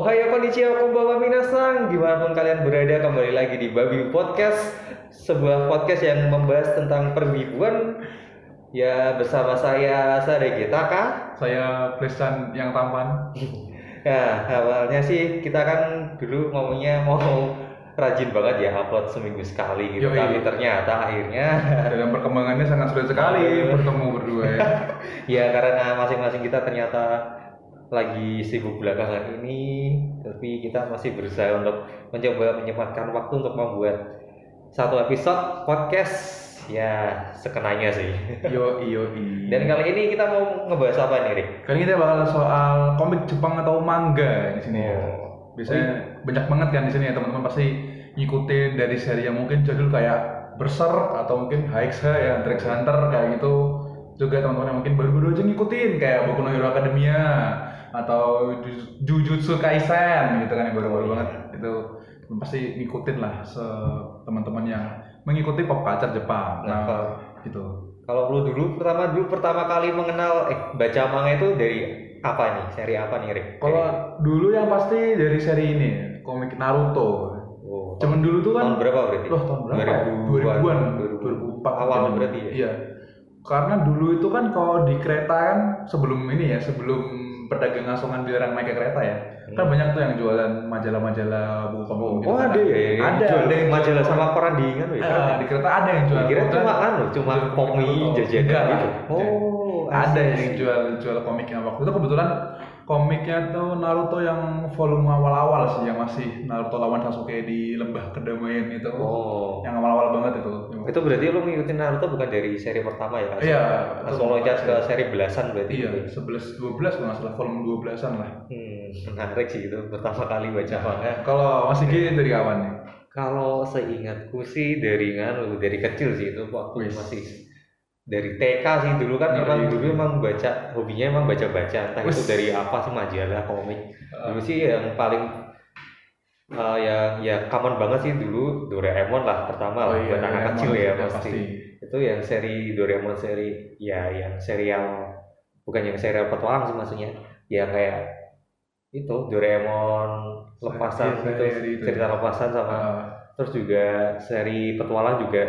Ohayo konnichiwa konbanwa minasan Di mana pun kalian berada kembali lagi di Babi Podcast Sebuah podcast yang membahas tentang perbibuan Ya bersama saya Sarege Taka Saya Christian yang tampan. Ya awalnya sih kita kan dulu ngomongnya mau rajin banget ya upload seminggu sekali gitu Yoi. Tapi ternyata akhirnya Dalam perkembangannya sangat sulit sekali bertemu berdua ya. ya karena masing-masing kita ternyata lagi sibuk belakangan ini tapi kita masih berusaha untuk mencoba menyempatkan waktu untuk membuat satu episode podcast ya sekenanya sih Yo iyo i. dan kali ini kita mau ngebahas apa nih Rick? kali ini kita bakal soal komik Jepang atau manga di sini ya. Biasanya banyak banget kan di sini ya teman-teman pasti ngikutin dari seri yang mungkin jadul kayak Berserk atau mungkin HX ya, Hunter x Hunter kayak gitu. Juga teman-teman yang mungkin baru-baru aja ngikutin kayak Boku no Hero Academia atau Ju- Jujutsu Kaisen gitu kan yang baru-baru banget itu pasti ngikutin lah se teman-teman yang mengikuti pop culture Jepang. Nah, Nah, gitu. kalau lu dulu pertama dulu pertama kali mengenal eh baca manga itu dari apa nih seri apa nih Rick? Kalau dulu yang pasti dari seri ini komik Naruto. oh, Cuman dulu tuh kan tahun berapa berarti? Loh, tahun berapa? 2000-an. 2000-an, 2004 awal berarti ya? Iya. Karena dulu itu kan kalau di kereta kan sebelum ini ya, sebelum pedagang asongan dilarang naik ke kereta ya. Kan Hmm. banyak tuh yang jualan majalah-majalah buku komik gitu Oh kan. ada ya, yang Ada, jual ada yang majalah sama koran dingin ya? Ah, di kereta ada yang jual. Kira cuma anu, cuma Jual komik jajanan gitu. Oh, ada yang jual jual komiknya waktu itu kebetulan komiknya tuh Naruto yang volume awal-awal sih yang masih Naruto lawan Sasuke di lembah kedamaian itu Oh. yang awal-awal banget itu Itu berarti lu ngikutin Naruto bukan dari seri pertama ya? Iya Langsung loncat ke seri belasan berarti. iya 11 12 kalau nggak salah volume 12-an lah Hmm, menarik sih itu pertama kali baca manga. kalau masih gini dari kawan nih Kalau seingatku sih dari nganu dari kecil sih itu waktu Wis. masih dari TK sih dulu kan Dari- emang dulu. emang baca hobinya emang baca-baca. Entah itu dari apa sih majalah komik. Ah. dulu sih yang paling eh, yang ya common banget sih dulu Doraemon lah pertama lah buat anak Oh iya, kecil ya sudah pasti. itu yang seri Doraemon seri ya yang serial bukan yang serial petualang sih maksudnya. Yang kayak itu Doraemon lepasan Iya, gitu seri itu cerita ya. lepasan sama Ah, terus juga seri petualang juga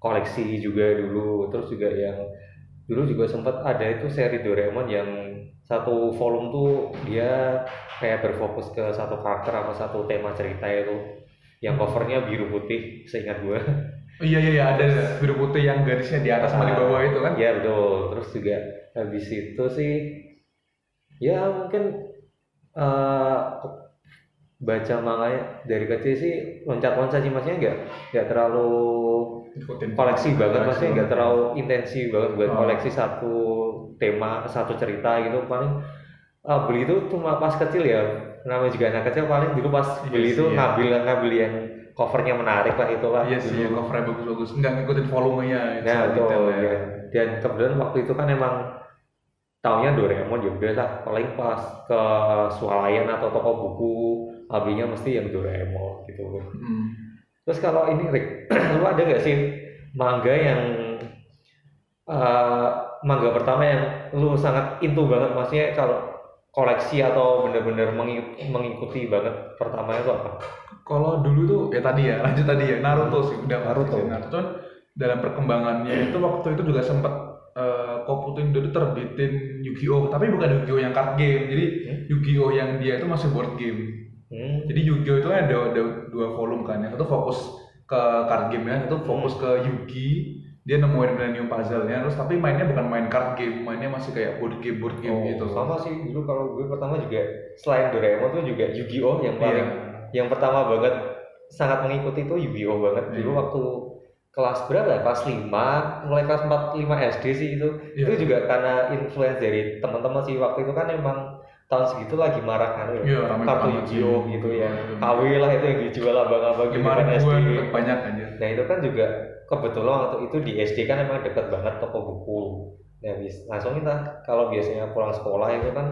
koleksi juga dulu terus juga yang dulu juga sempat ada itu seri Doraemon yang satu volume tuh dia kayak berfokus ke satu karakter apa satu tema cerita itu. Yang covernya biru putih seingat gue iya iya iya ada biru putih yang garisnya di atas sama di bawah itu kan? Ya betul. Terus juga habis itu sih ya mungkin eh baca manganya dari kecil sih loncat-loncat sih maksudnya nggak nggak terlalu Ikutin koleksi banget koleksi maksudnya nggak terlalu intensi banget buat Oh. koleksi satu tema satu cerita gitu. Paling ah, beli itu cuma pas kecil ya. Namanya juga anak kecil paling dulu pas Iya beli itu sih, ya. ngambil ngambil yang covernya menarik lah itu lah iya sih yang covernya bagus-bagus. Nggak ngikutin volumenya itu nah detail ya. dan kebetulan waktu itu kan emang taunya Doraemon juga lah. Paling pas ke swalayan atau toko buku belinya mesti yang Doraemon gitu. Hmm. Terus kalau ini Rick, lu ada nggak sih manga yang eh, manga pertama yang lu sangat into banget maksudnya kalau koleksi atau bener-bener mengi- mengikuti banget pertama itu apa? Kalau dulu tuh ya tadi ya lanjut tadi ya Naruto sih udah Naruto. Naruto dalam perkembangannya itu waktu itu juga sempat uh, Koputin itu terbitin Yu-Gi-Oh tapi bukan Yu-Gi-Oh yang card game jadi Hmm? Yu-Gi-Oh yang dia itu masih board game Hmm. jadi Yu-Gi-Oh itu ada, ada dua volume kan yang satu fokus ke card game ya satu fokus ke Yugi dia nemuin Millennium Puzzle-nya terus tapi mainnya bukan main card game mainnya masih kayak board game board game Oh, gitu sama sih dulu kalau gue pertama juga selain Doraemon tuh juga Yu-Gi-Oh yang paling yang pertama banget sangat mengikuti itu Yu-Gi-Oh banget dulu Iya. waktu kelas berapa ya? Kelas 5, mulai kelas 4 5 SD sih itu. Iya. Itu juga karena influence dari teman-teman sih waktu itu kan emang tahun segitu lagi marak kan ya. Iya, Kartu. Yu-Gi-Oh gitu ya. Iya. KW lah itu yang dijual abang-abang depan SD. banyak aja Nah itu kan juga kebetulan waktu itu di SD kan emang deket banget toko buku. Nah bis- langsung kita kalau biasanya pulang sekolah itu kan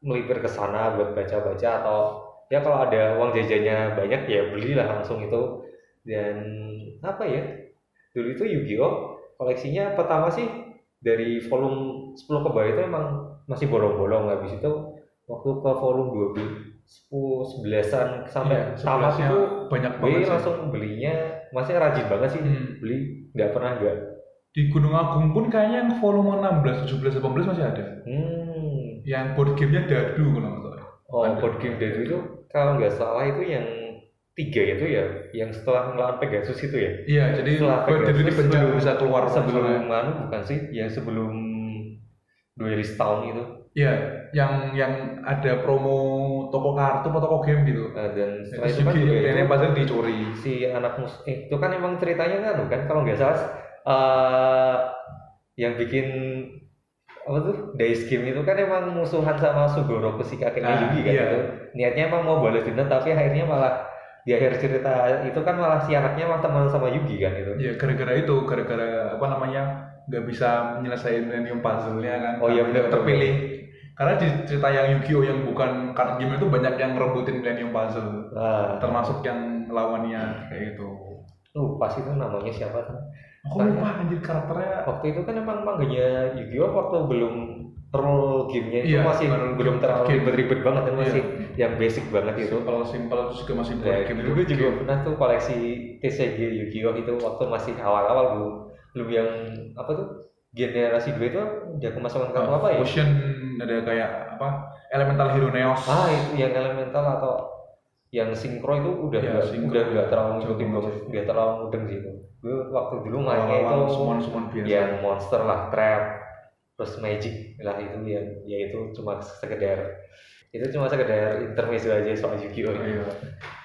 melipir ke sana buat baca-baca atau ya kalau ada uang jajannya banyak ya belilah langsung itu dan apa ya dulu itu Yu-Gi-Oh koleksinya pertama sih dari volume 10 ke bawah itu emang masih bolong-bolong habis itu waktu ke volume sepuluh sebelasan sampai Iya, tamat itu banyak banget sih. langsung belinya masih rajin banget sih Hmm. beli nggak pernah nggak Di Gunung Agung pun kayaknya yang volume 16, 17, 18 masih ada. hmm. Yang board gamenya dadu kalau nggak salah. oh Ada. board game dari itu kalau nggak salah itu yang tiga itu ya yang setelah melawan Pegasus itu ya Iya, jadi Setelah dadu Pegasus penjara sebelum- bisa keluar sebelum anu bukan sih yang sebelum duelis tahun itu Iya, yang yang ada promo toko kartu atau toko game gitu. Nah, dan setelah itu kan juga juga yang pasar dicuri. si anak mus eh, itu kan emang ceritanya kan kan kalau nggak salah eh yang bikin apa tuh Dice Game itu kan emang musuhan sama Sugoro si kakeknya Ah, Yugi kan iya. itu niatnya emang mau balas dendam tapi akhirnya malah di akhir cerita itu kan malah si anaknya malah teman sama Yugi kan itu Iya, gara-gara itu, gara-gara apa namanya nggak bisa menyelesaikan Millennium Puzzle-nya kan. Oh iya, benar, terpilih. Karena di cerita yang Yu-Gi-Oh yang bukan card game itu banyak yang ngerebutin Millennium Puzzle. nah Termasuk yang lawannya kayak gitu. lupa sih itu namanya siapa tuh Aku lupa anjir karakternya. waktu itu kan emang mangganya Yu-Gi-Oh waktu belum role gamenya itu Iya, masih belum terlalu ribet-ribet banget kan Iya. masih yang basic banget itu Simpel simpel terus juga masih board Nah, game dulu gue juga pernah tuh koleksi TCG Yu-Gi-Oh itu waktu masih awal-awal belum belum yang apa tuh generasi gue itu udah kemasukan kartu apa ya? Ocean ada kayak apa? Elemental Hero Neos. Ah itu yang elemental atau yang sinkro itu udah Ya, sinkro. udah nggak terlalu ngikutin banget nggak terlalu mudeng sih itu. Gue waktu dulu mainnya itu Awal-awal summon-summon biasa. yang monster lah, trap, terus magic lah itu yang ya itu cuma sekedar itu cuma sekedar intermezzo aja soal Yu-Gi-Oh. Oh, iya.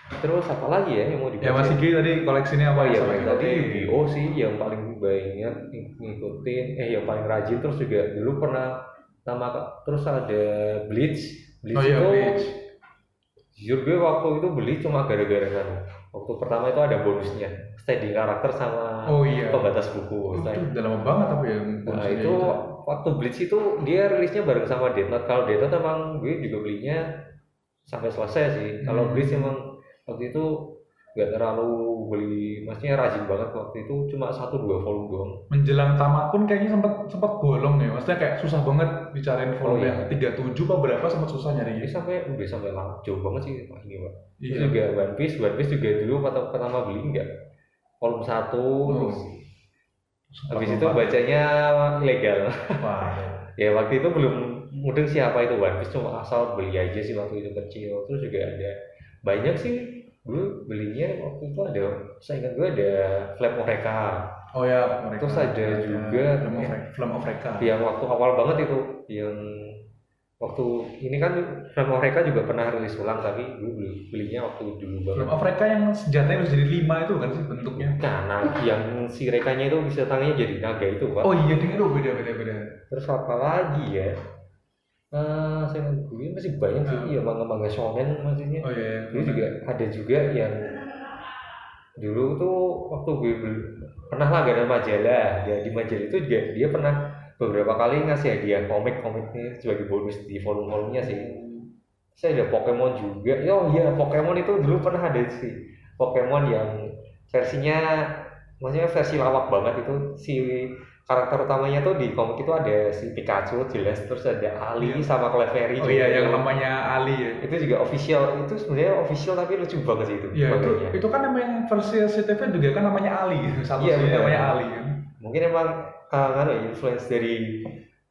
Terus apa lagi ya yang mau dibahas? Ya Mas Igi tadi koleksinya apa Oh Sampai yang tadi? Yu-Gi-Oh sih yang paling banyak ng- ngikutin, eh yang paling rajin terus juga dulu pernah nama terus ada Bleach, Bleach Oh iya, itu Bleach. jujur gue waktu itu beli cuma gara-gara kan waktu pertama itu ada bonusnya standing karakter sama Oh iya. pembatas buku. Oh, itu udah lama banget tapi ya. Nah bonusnya itu waktu Bleach itu dia rilisnya bareng sama Death Note. Kalau Death Note emang gue juga belinya sampai selesai sih. Kalau Hmm. Bleach emang waktu itu nggak terlalu beli, maksudnya rajin banget waktu itu cuma satu dua volume doang. menjelang tamat pun kayaknya sempat sempat bolong ya. Maksudnya kayak susah banget dicariin volume Oh, iya. yang 37 apa berapa sempat susah Ini nyarinya. sampai udah sampai lama jauh banget sih Pak ini Pak. Terus Iya. juga One Piece, One Piece juga dulu pertama, pertama beli enggak volume satu Oh. terus habis itu bacanya ilegal. Wah. ya waktu itu belum mudeng siapa itu One Piece cuma asal beli aja sih waktu itu kecil terus juga ada banyak sih gue belinya waktu itu ada saya ingat gue ada Flame of Reka Oh ya, mereka. Terus ada juga- Film of, Film of Reka. yang waktu awal banget itu yang waktu ini kan Flame of Reka juga pernah rilis ulang tapi gue beli belinya waktu dulu banget Film of Reka yang senjatanya bisa jadi lima itu kan sih bentuknya. karena yang si rekanya itu bisa tangannya jadi naga itu pak Oh iya, dengan itu beda beda beda. terus apa lagi ya Eh, saya gue masih banyak sih. Hmm. iya manga-manga shonen maksudnya. Oh iya. Dulu juga ada juga yang dulu tuh waktu gue beli- pernah langganan majalah. Ya di majalah itu juga dia pernah beberapa kali ngasih hadiah komik-komiknya sebagai bonus di volume-volumenya sih. Saya ada Pokemon juga. Oh iya Pokemon itu dulu pernah ada sih. Pokemon yang versinya maksudnya versi lawak banget itu. Si karakter utamanya tuh di komik itu ada si Pikachu jelas terus ada Ali Iya. sama Clefairy Oh juga. iya, yang namanya Ali ya. itu juga official itu sebenarnya official tapi lucu banget sih itu Iya, itu, makanya. itu kan yang versi CTV juga kan namanya Ali. Satu Iya, sini benar. namanya Ali kan. mungkin emang uh, kan influence dari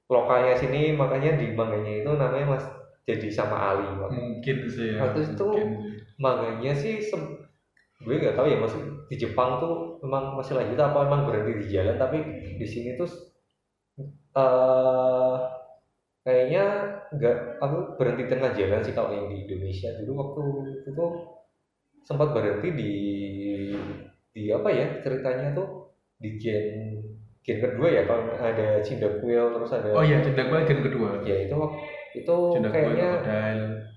lokalnya sini makanya di manganya itu namanya mas jadi sama Ali Mungkin sih. ya, Waktu itu manganya sih gue nggak tahu ya masih di Jepang tuh memang masih lanjut apa emang berhenti di jalan tapi di sini tuh uh, kayaknya nggak aku berhenti tengah jalan sih kalau yang di Indonesia. Dulu waktu itu tuh sempat berhenti di di apa ya ceritanya tuh di gen gen kedua ya kalau ada Cyndaquil terus ada Oh iya, cinta gue gen kedua. ya itu itu Cinta gue kayaknya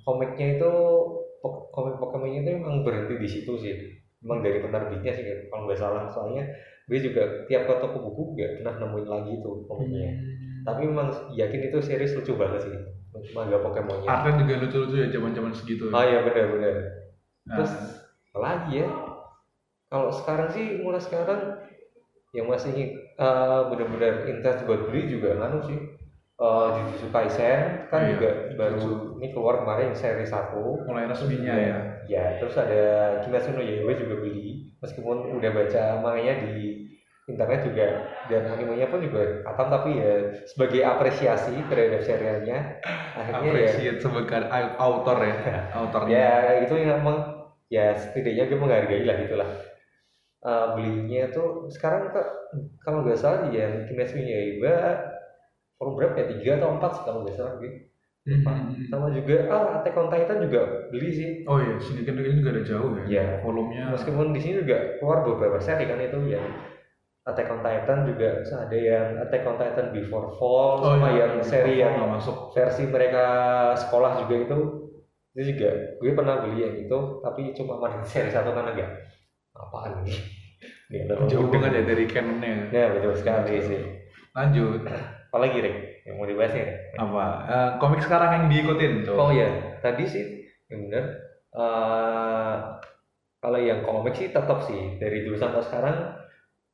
komiknya itu komik Pokemonnya itu emang berhenti di situ sih emang dari penerbitnya sih kalau nggak salah. Soalnya gue juga tiap ke toko buku nggak pernah nemuin lagi itu komiknya Hmm. tapi memang yakin itu series lucu banget sih. Manga Pokemonnya. Artnya juga lucu-lucu ya zaman-zaman segitu. oh iya benar-benar Nah, terus lagi ya? Kalau sekarang sih mulai sekarang yang masih uh, benar-benar intens buat beli juga nganu sih eh Jujutsu Kaisen kan Iya, juga baru Jujutsu. ini keluar kemarin seri 1 mulai resminya ya Ya, terus ada Kimetsu no Yaiba juga beli. Meskipun udah baca manganya di internet juga dan animenya pun juga katam tapi ya sebagai apresiasi terhadap serialnya akhirnya ya appreciate sebagai au- author ya autornya ya itu yang emang ya setidaknya gue menghargai lah itulah Eh, belinya tuh sekarang ke, kalau nggak salah yang Kimetsu no Yaiba volume berapa ya tiga atau empat sih kalau nggak salah gue Mhm. sama juga ah Attack on Titan juga beli sih. Oh iya no Kyojin juga ada jauh ya Iya. volumenya. Meskipun di sini juga keluar beberapa seri kan itu yang Attack on Titan juga ada yang Attack on Titan Before Fall sama iya, yang iya, seri Before yang masuk. versi mereka sekolah juga itu. Itu juga gue pernah beli yang itu tapi cuma main seri satu kan agak apaan tahu. jauh banget ya dari canonnya. Ya betul sekali sih. Lanjut apalagi Rick? Yang mau dibahas nih Rick? apa? Eh, komik sekarang yang diikutin tuh? Oh ya tadi sih yang bener. Eh, kalau yang komik sih tetap sih. Dari dulu sampai sekarang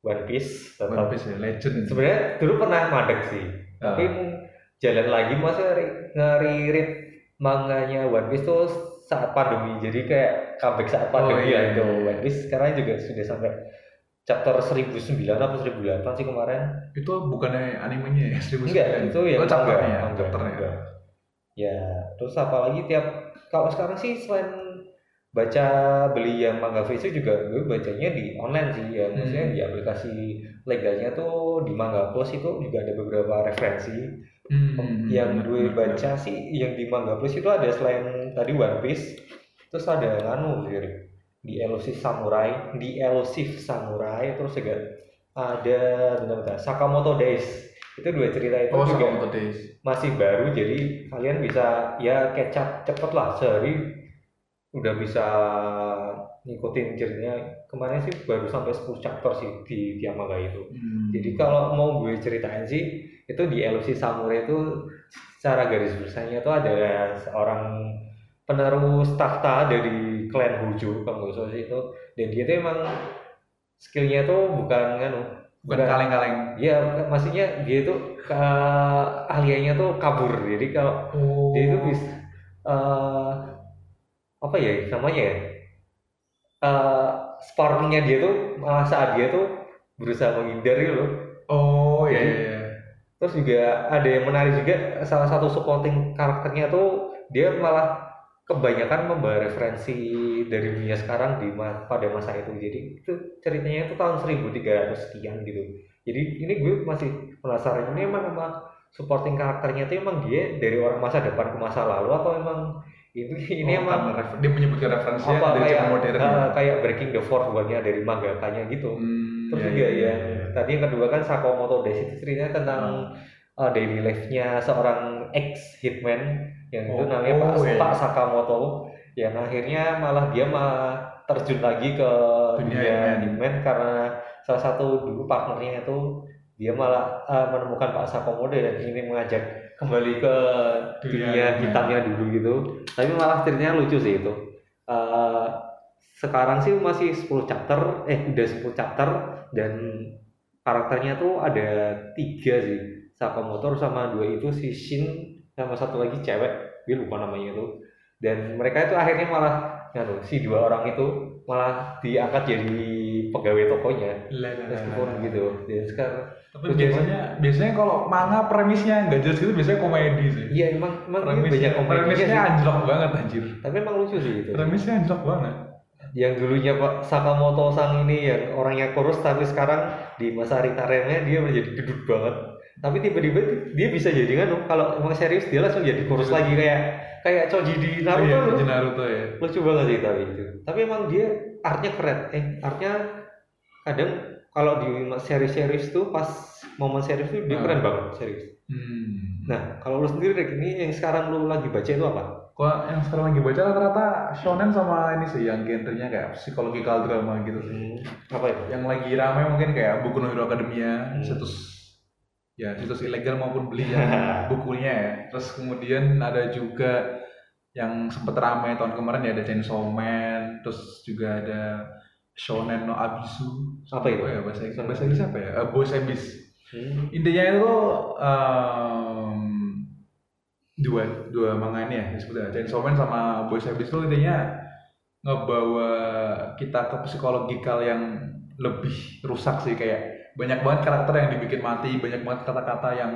One Piece tetap One Piece ya legend. Sebenarnya dulu pernah madek sih. Ah. tapi jalan lagi masa ngeririt manganya One Piece tuh saat pandemi. Jadi kayak comeback saat pandemi iya, lah itu iya, iya. One Piece sekarang juga sudah sampai chapter 1009 atau 1008 sih kemarin itu bukannya animenya ya seribu enggak itu ya oh, chapternya ya manga, chapternya manga. ya terus apalagi tiap kalau sekarang sih selain baca beli yang manga fisik juga gue bacanya di online sih ya maksudnya Hmm. di aplikasi legalnya tuh di manga plus itu juga ada beberapa referensi Hmm, yang bener, gue baca sih yang di manga plus itu ada selain tadi One Piece terus ada anu sih Rick. Di Elusive Samurai di Elusive Samurai terus juga ada bentar-bentar Sakamoto Days. Itu dua cerita itu oh juga Sakamoto Days. masih baru jadi kalian bisa ya catch cepet lah sehari udah bisa ngikutin ceritanya. Kemarin sih baru sampai 10 chapter sih di tiap manga itu. Hmm. jadi kalau mau gue ceritain sih itu di Elusi Samurai itu secara garis besarnya itu ada seorang penerus tahta dari klan Hojo kalau nggak salah sih itu. Dan dia tuh emang skillnya tuh bukan nganu bukan kaleng-kaleng. Ya maksudnya dia itu keahliannya tuh kabur. Jadi kalau oh dia itu bisa eh, apa ya namanya ya? Eh sparringnya dia tuh malah saat dia tuh berusaha menghindar gitu loh. Oh iya Jadi, iya iya. terus juga ada yang menarik juga salah satu supporting karakternya tuh dia malah kebanyakan membawa referensi dari dunia sekarang di ma- pada masa itu. Jadi itu ceritanya itu tahun 1300 sekian gitu. Jadi ini gue masih penasaran ini emang emang supporting karakternya itu emang dia dari orang masa depan ke masa lalu atau emang ini ini Oh, emang dia menyebutkan referensinya apa dari kayak modern ya? kayak breaking the fourth one-nya dari mangakanya gitu. Hmm, terus iya, juga iya, yang iya, iya. tadi yang kedua kan Sakamoto Days itu ceritanya tentang uh, daily life-nya seorang ex hitman yang itu Oh, namanya Pak, oh, iya. Pak Sakamoto. Yang akhirnya malah dia malah terjun lagi ke Dunia dunia, karena salah satu dulu partnernya itu dia malah uh, menemukan Pak Sakamoto dan ingin mengajak kembali ke Dunia dunia, hitamnya dulu gitu. Tapi malah ceritanya lucu sih itu. Uh, sekarang sih masih 10 chapter eh udah 10 chapter dan karakternya tuh ada tiga sih. Sakamoto sama dua itu si Shin sama satu lagi cewek gue lupa namanya itu. Dan mereka itu akhirnya malah nganu si dua orang itu malah diangkat jadi pegawai tokonya. Meskipun gitu. Dan sekarang Tapi Terus biasanya biasanya kalau manga premisnya nggak jelas gitu biasanya komedi sih. iya emang emang ini Premisnya, banyak komedinya premisnya anjlok banget anjir. tapi emang lucu sih itu. Premisnya anjlok banget. yang dulunya Pak Sakamoto Sang ini yang orangnya kurus tapi sekarang di masa retirement dia menjadi gedut banget tapi tiba-tiba dia bisa jadi kan kalau emang serius dia langsung jadi kurus lagi kayak kayak Choji di Naruto iya, loh. di Naruto ya. lucu banget sih tapi itu tapi emang dia artnya keren eh artnya kadang kalau di seri-series tuh pas momen serius tuh dia Ah. keren banget serius Hmm. nah kalau lu sendiri Rick, ini yang sekarang lu lagi baca itu apa Kok yang sekarang lagi baca rata-rata shonen sama ini sih yang genrenya kayak psychological drama gitu sih. apa itu Yang lagi rame mungkin kayak buku no Hero Academia, Hmm. Ya situs ilegal maupun beli yang bukunya ya. Terus kemudian ada juga yang sempet rame tahun kemarin ya ada Chainsaw Man, terus juga ada Shonen no Abisu. Apa itu? Ya bahasa Inggris, bahasa Inggris apa ya? Eh, Boys Abyss. Hmm. intinya itu em, dua dua manga ini ya disebutnya Chainsaw Man sama Boys Habits itu intinya ngebawa kita ke psikologikal yang lebih rusak sih kayak banyak banget karakter yang dibikin mati banyak banget kata-kata yang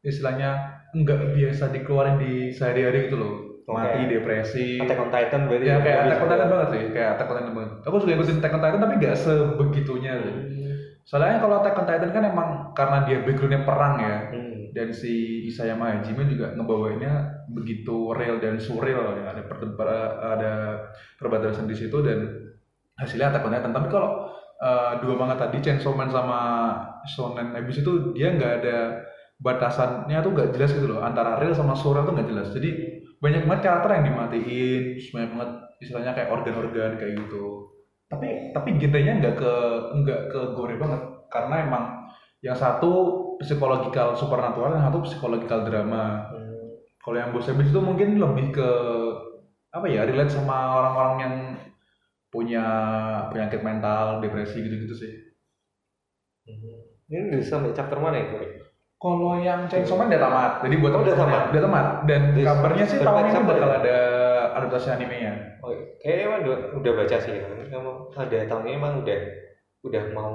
istilahnya nggak biasa dikeluarin di sehari-hari gitu loh. Mati depresi. Attack on Titan berarti ya kayak Attack on Titan banget sih kayak Attack on Titan banget. Aku juga ikutin Attack on Titan tapi nggak sebegitunya. Hmm. soalnya kalau Attack on Titan kan emang karena dia backgroundnya perang ya Hmm. dan si Isayama Hajime juga ngebawainnya begitu real dan surreal ya. Ada pertempa- ada perbatasan di situ dan hasilnya Attack on Titan. Tapi kalau eh, dua manga tadi Chainsaw Man sama Shonen Abyss itu dia nggak ada batasannya tuh nggak jelas gitu loh. Antara real sama surreal tuh nggak jelas. Jadi banyak banget karakter yang dimatiin. Banyak banget istilahnya kayak organ-organ kayak gitu. Tapi tapi genrenya nggak ke nggak ke gore banget. Karena emang yang satu psikologikal supernatural yang satu psikologikal drama. Hmm. kalau yang Boss Habits itu mungkin lebih ke apa ya relate sama orang-orang yang punya penyakit mental depresi gitu-gitu sih Hmm. Ini udah sampai chapter mana itu? Kalau yang Chainsaw Man udah tamat jadi buat Oh, udah tamat? ya, udah tamat dan Jadi, kabarnya sih tahun ini bakal ya? ada adaptasi animenya Oh, kayaknya emang udah, udah baca sih. Emang ada tahun ini emang udah udah mau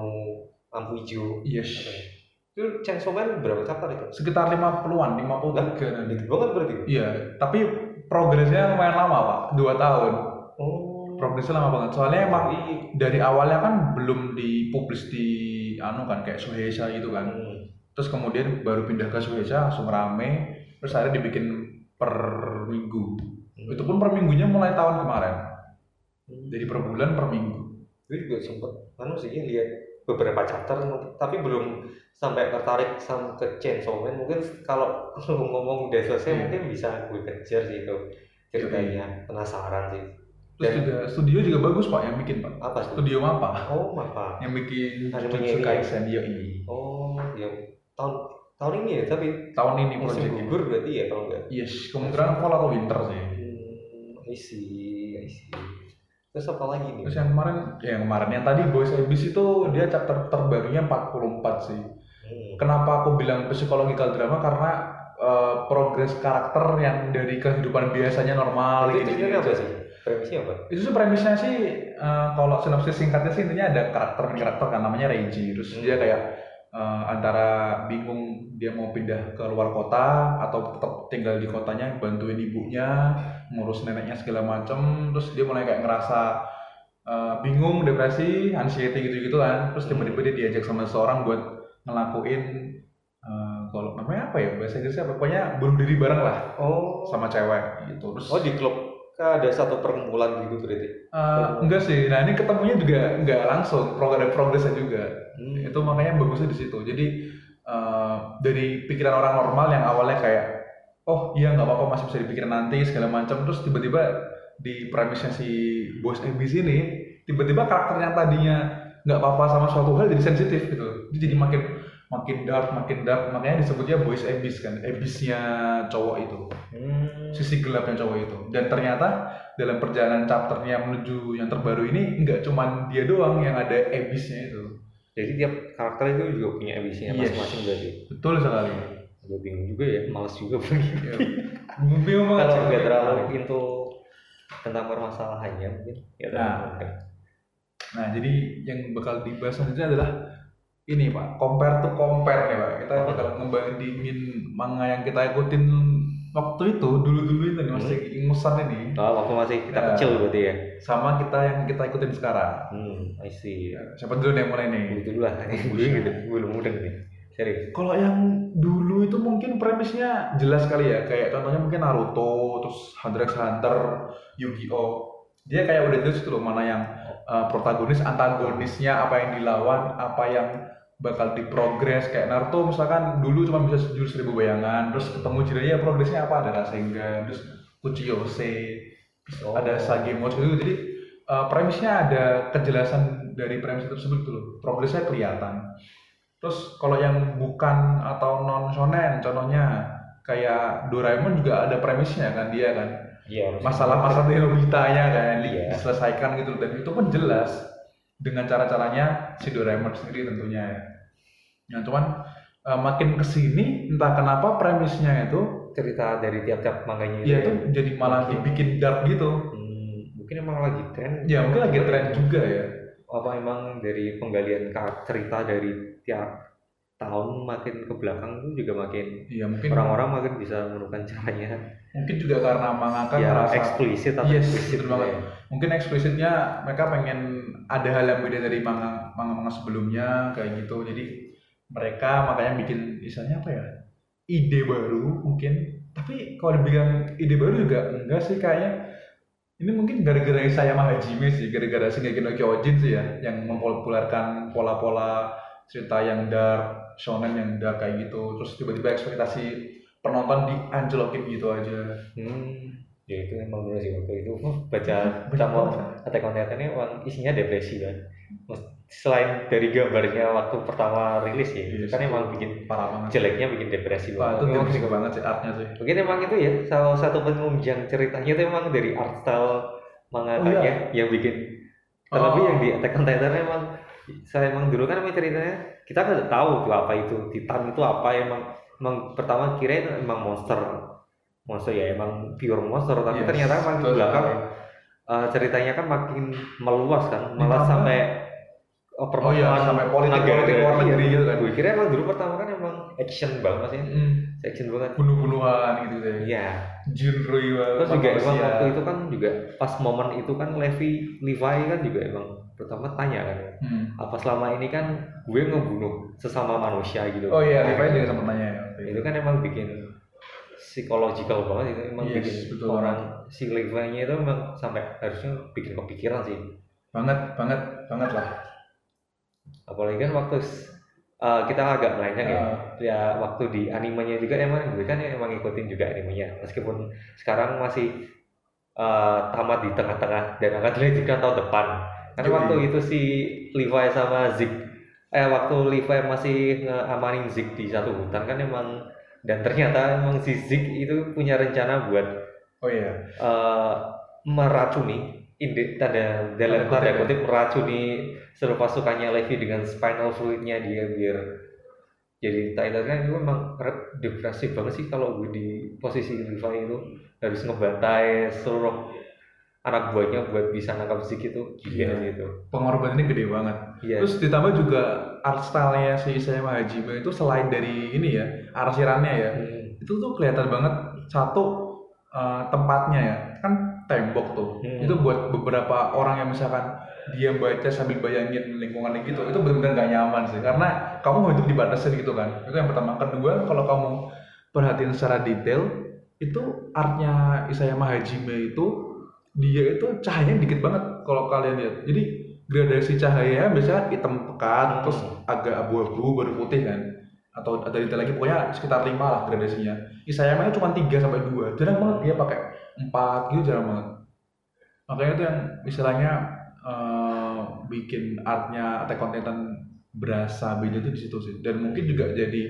lampu hijau. yes Itu Chainsaw Man berapa chapter itu? sekitar 50-an 53 nanti Dikit banget berarti. iya tapi progresnya lumayan lama pak dua tahun Oh. Progresnya lama banget. Soalnya emang Jadi, dari awalnya kan belum dipublis di anu kan kayak Suheisha gitu kan. Hmm. terus kemudian baru pindah ke Suheisha langsung rame. Terus akhirnya dibikin per minggu. Itu pun per minggunya mulai tahun kemarin. Hmm. jadi per bulan per minggu. Gue juga sempet anu sih lihat beberapa chapter tapi belum sampai tertarik sama ke Chainsaw Man mungkin kalau ngomong udah selesai Iya. mungkin bisa gue kejar sih itu ceritanya. Penasaran sih terus Dan- juga studio juga bagus pak yang bikin pak. Apa sih? Studio apa oh apa yang bikin Jujutsu ini ya? Kaisen yoi. oh ya tahun tahun ini ya tapi tahun ini musim gugur berarti ya kalau enggak yes kemungkinan fall atau winter sih. Hmm, I see I see. Terus apa lagi nih? Terus yang kemarin ya yang kemarin yang tadi Boys Abyss itu dia chapter terbarunya 44 sih. Hmm. Kenapa aku bilang psikologikal drama? Karena eh, progres karakter yang dari kehidupan biasanya normal itu gitu ceritanya apa sih premisnya apa? Itu sih premisnya sih eh, kalau sinopsis singkatnya sih intinya ada karakter karakter kan namanya Reiji terus Hmm. dia kayak eh, antara bingung dia mau pindah ke luar kota atau tetap tinggal di kotanya bantuin ibunya ngurus neneknya segala macem. Terus dia mulai kayak ngerasa eh, bingung depresi anxiety gitu gitu kan. Terus tiba-tiba dia diajak sama seseorang buat ngelakuin kalau namanya apa ya? Bahasa Inggrisnya apa? pokoknya bunuh diri bareng lah oh. sama cewek gitu. Terus oh di klub kan ada satu perkumpulan gitu berarti? Eh, enggak sih. Nah ini ketemunya juga enggak langsung. Ada progresnya juga. Hmm. itu makanya bagusnya di situ. Jadi eh, dari pikiran orang normal yang awalnya kayak oh iya nggak apa-apa masih bisa dipikirin nanti segala macam terus tiba-tiba di premisnya si bos Abyss ini tiba-tiba karakter yang tadinya nggak apa-apa sama suatu hal jadi sensitif gitu. Dia jadi makin makin dark makin dark makanya disebutnya boys abyss kan abyssnya cowok itu Hmm. sisi gelapnya cowok itu dan ternyata dalam perjalanan chapternya menuju yang terbaru ini nggak cuman dia doang yang ada abyssnya itu Jadi tiap karakter itu juga punya ambisinya Yes. masing-masing berarti. betul sekali Gue bingung juga ya, males juga pergi. Ya. bingung banget Kalau nggak terlalu pintu tentang permasalahannya mungkin. Ya, Nah. Nah, jadi yang bakal dibahas selanjutnya adalah ini Pak, compare to compare nih Pak. Kita bakal ngebandingin manga yang kita ikutin waktu itu, dulu-dulu itu nih, masih ingusan ini, Oh, waktu masih kita Ya. kecil berarti ya. sama kita yang kita ikutin sekarang. Hmm, I see. Ya, Siapa dulu nih yang mulai nih? Gitu dulu lah. Gue gitu, gue belum mudeng nih. Serius. Kalau yang dulu itu mungkin premisnya jelas kali ya, kayak contohnya mungkin Naruto, terus Hunter x Hunter, Yu-Gi-Oh. Dia kayak udah jelas itu loh mana yang uh, protagonis, antagonisnya, apa yang dilawan, apa yang bakal diprogres kayak Naruto misalkan dulu cuma bisa jurus seribu bayangan terus ketemu Jiraiya progresnya apa ada Rasengan terus Kuchiyose Oh. ada Sagemoto gitu jadi uh, premisnya ada kejelasan dari premis tersebut tuh loh progresnya kelihatan terus kalau yang bukan atau non shonen contohnya kayak Doraemon juga ada premisnya kan dia kan Iya. masalah-masalah Nobita-nya kan di- Iya. diselesaikan gitu dan itu pun jelas dengan cara-caranya si Doraemon sendiri tentunya ya. Nah, cuman eh, makin ke sini entah kenapa premisnya itu cerita dari tiap-tiap manganya ya ya. itu jadi malah dibikin dark gitu Hmm, mungkin emang lagi tren ya mungkin lagi tren juga ya apa emang dari penggalian cerita dari tiap tahun makin ke belakang itu juga makin iya mungkin orang-orang makin bisa menemukan caranya mungkin juga karena mangaka ya merasa eksplisit atau Yes, eksplisit banget. ya. mungkin eksplisitnya mereka pengen ada hal yang beda dari manga manga manga sebelumnya kayak gitu jadi mereka makanya bikin misalnya apa ya ide baru mungkin. Tapi kalau dibilang ide baru juga enggak sih kayaknya. Ini mungkin gara-gara saya Hajime sih gara-gara Shingeki no Kyojin sih ya yang mempopulerkan pola-pola cerita yang dark shonen yang dark kayak gitu. Terus tiba-tiba ekspektasi penonton dianjlokin gitu aja. Hmm, ya itu emang dulu sih waktu itu. Oh, baca Banyak baca. Attack on Titan ini isinya depresi kan. Selain dari gambarnya waktu pertama rilis ya, itu Yes, kan emang bikin parah banget jeleknya bikin depresi Wah, itu banget. Emang depresi banget sih artnya sih. Mungkin emang itu ya salah satu penunjang ceritanya itu emang dari art style mangakanya yang bikin. Terlebih Oh. yang di Attack on Titan emang saya emang dulu kan emang ceritanya kita nggak tahu tuh apa itu Titan itu apa emang emang pertama kira itu emang monster. Monster ya emang pure monster tapi Yes, ternyata emang di belakang eh, ceritanya kan makin meluas kan malah Ditambah- sampai oh, Oh iya, permasalahan sampai politik-politik negara. luar negeri Iya. gitu kan. Gue kira emang dulu pertama kan emang action banget sih Mm, action banget bunuh-bunuhan gitu deh. iya Jinrui Terus juga emang waktu itu kan juga pas momen itu kan Levi Levi kan juga emang pertama tanya kan Hmm. apa selama ini kan gue ngebunuh sesama manusia gitu. Oh iya, Levi juga sempat nanya ya. Itu kan emang bikin psikologikal banget itu emang Yes, bikin betul orang si Levi-nya itu emang sampai harusnya bikin kepikiran sih. Banget, banget, banget lah. Apalagi kan waktu uh, kita agak melenceng ya. Ah. Ya waktu di animenya juga emang gue kan emang ngikutin juga animenya meskipun sekarang masih uh, tamat di tengah-tengah dan akan dilanjutkan tahun depan. Karena Yoi. waktu itu si Levi sama Zig eh waktu Levi masih ngamanin Zig di satu hutan kan emang dan ternyata emang si Zig itu punya rencana buat Oh iya. eh, meracuni inde tanda dalam Tanda kutip meracuni seluruh pasukannya Levi dengan spinal fluidnya dia biar jadi Tyler kan itu memang re- depresif banget sih kalau gue di posisi Levi itu harus ngebantai seluruh anak buahnya buat bisa nangkap Zeke itu gila Iya. sih itu Pengorbanannya gede banget. iya Terus ditambah juga art style-nya si Isayama Hajime itu selain dari ini ya, arsirannya ya. Hmm. Itu tuh kelihatan banget satu eh, tempatnya ya. Kan tembok tuh. Hmm. Itu buat beberapa orang yang misalkan dia baca sambil bayangin lingkungannya gitu, itu benar-benar gak nyaman sih. Karena kamu hidup dibatasin gitu kan. Itu yang pertama. Kedua, kalau kamu perhatiin secara detail, itu artnya Isayama Hajime itu dia itu cahayanya dikit banget kalau kalian lihat. Jadi gradasi cahaya biasanya hitam pekat, Hmm. terus agak abu-abu baru putih kan. Atau ada detail lagi pokoknya sekitar lima lah gradasinya. Isayama cuma 3 sampai 2. Jarang banget dia pakai 4 gitu jarang banget. Makanya itu yang istilahnya eh, bikin artnya Attack on Titan berasa beda tuh di situ sih. Dan mungkin juga jadi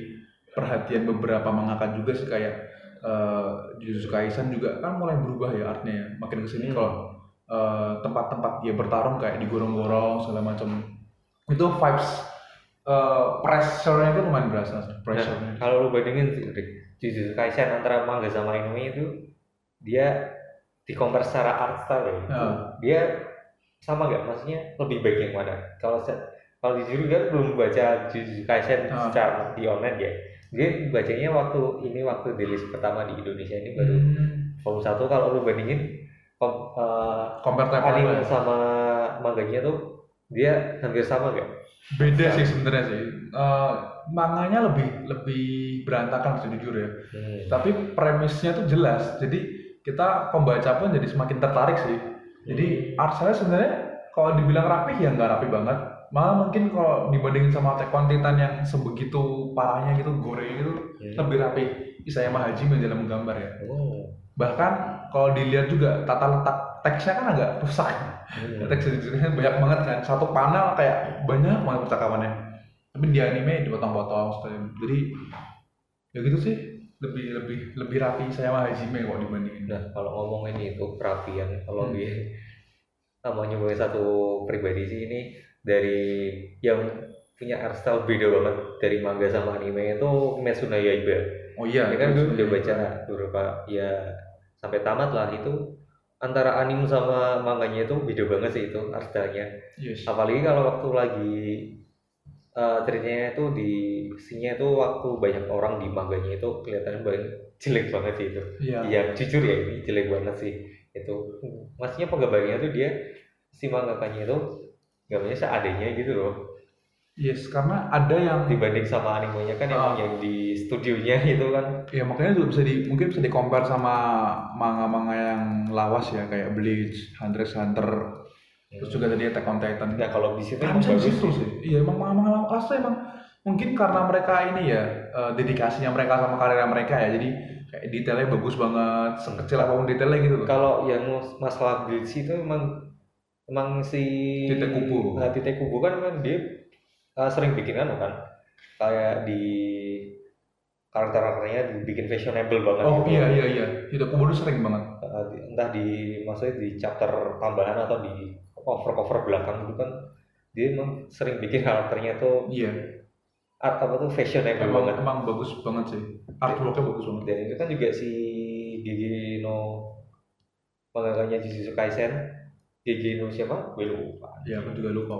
perhatian beberapa mangaka juga sih kayak eh Jujutsu Kaisen juga kan mulai berubah ya artnya ya. Makin ke sini Hmm. kalau eh, tempat-tempat dia bertarung kayak digorong-gorong segala macam itu vibes eh pressure-nya itu lumayan berasa sih, pressure-nya. Nah, kalau lu bandingin Jujutsu Kaisen antara manga sama anime itu dia di compare secara art style ya, Ya. dia sama nggak maksudnya lebih baik yang mana? Kalau kalau jujur kan belum baca Jujutsu Kaisen Ah. secara di online ya. Dia bacanya waktu ini waktu rilis pertama di Indonesia ini baru Hmm. volume satu kalau lu bandingin kom, type anime sama manganya tuh dia hampir sama nggak? Beda sih sebenarnya sih. Eh, manganya lebih lebih berantakan sejujur ya. Hmm. tapi premisnya tuh jelas. Jadi kita pembaca pun jadi semakin tertarik sih. Jadi art saya sebenarnya kalau dibilang rapi ya nggak rapi banget. Malah mungkin kalau dibandingin sama Attack on Titan yang sebegitu parahnya gitu goreng gitu Hmm. lebih rapi. Isayama Hajime dalam menggambar ya. Oh. bahkan kalau dilihat juga tata letak teksnya kan agak rusak. Hmm. teks banyak banget kan. Satu panel kayak banyak banget percakapannya. Tapi di anime dipotong-potong jadi ya gitu sih. Lebih lebih lebih rapi saya sama Hajime kok dibandingin. Nah, kalau ngomongin itu kerapian, kalau Hmm. di namanya gue satu pribadi sih ini dari yang punya art style beda banget dari manga sama anime itu Mesuna Yaiba. Oh iya, Ini kan gue udah baca beberapa ya sampai tamat lah itu antara anime sama manganya itu beda banget sih itu art style-nya. Yes. Apalagi kalau waktu lagi eh, ceritanya itu di scene-nya itu waktu banyak orang di manganya itu kelihatannya banyak jelek banget sih itu. Iya. Iya jujur ya ini jelek banget sih itu. Maksudnya penggambarnya tuh dia si mangakanya itu gambarnya seadanya gitu loh. Yes, karena ada yang Dibanding sama animenya kan emang Ah. yang di studionya itu kan ya makanya juga bisa di mungkin bisa di compare sama manga-manga yang lawas ya kayak Bleach, Hunter x Hunter, terus juga tadi Attack on Titan. Nah kalau di situ Kan emang di bagus situ sih. Iya, emang manga-manga lawas tuh emang mungkin karena mereka ini ya eh, dedikasinya mereka sama karirnya mereka ya. Jadi kayak detailnya bagus banget, sekecil apa pun detailnya gitu loh. Kalau yang masalah Bleach itu emang emang si Tite Kubo. Nah, Tite Kubo kan emang dia uh, sering bikin kan kan kayak di karakter-karakternya dibikin fashionable banget Oh gitu. iya iya iya, itu Kubo tuh sering banget. Uh, di- entah di maksudnya di chapter tambahan atau di cover-cover belakang itu kan dia emang sering bikin karakternya tuh Iya, art apa tuh fashionable emang banget emang bagus banget sih. Artworknya bagus banget. dan itu kan juga si Gigi no mangakanya Jujutsu Kaisen Gigi no siapa? Gue lupa Iya, aku juga lupa.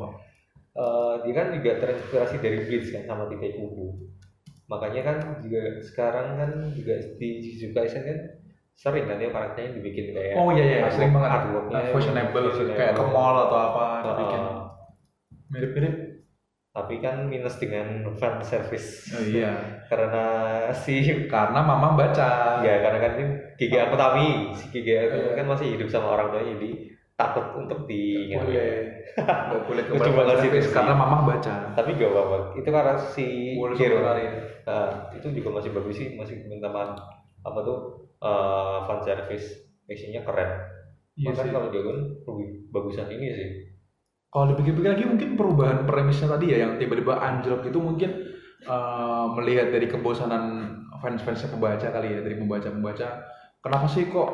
Eh, dia kan juga terinspirasi dari Bleach kan sama Tite Kubo makanya kan juga sekarang kan juga di Jujutsu Kaisen kan sering kan ya karakternya dibikin kayak Oh iya iya, artwork- sering banget. artworknya fashionable, fashionable. kayak ke mall atau apa Uh, dibikin. Mirip-mirip. tapi kan minus dengan fan service Oh iya. karena si Karena mama baca. ya karena kan ini Gigi Akutami si Gigi Akutami Iya. kan masih hidup sama orang tuanya jadi takut untuk diingat boleh. Gak boleh ke Lucu banget sih itu karena mama baca. tapi gak apa-apa itu karena si Hero sekali. Nah, itu juga masih bagus sih masih minta apa tuh eh, fan service actionnya keren Iya bahkan sih. kalau Dragon lebih bagusan ini sih Kalau dipikir-pikir lagi mungkin perubahan premisnya tadi ya yang tiba-tiba anjlok itu mungkin eh, melihat dari kebosanan fans-fansnya pembaca kali ya dari pembaca-pembaca. Kenapa sih kok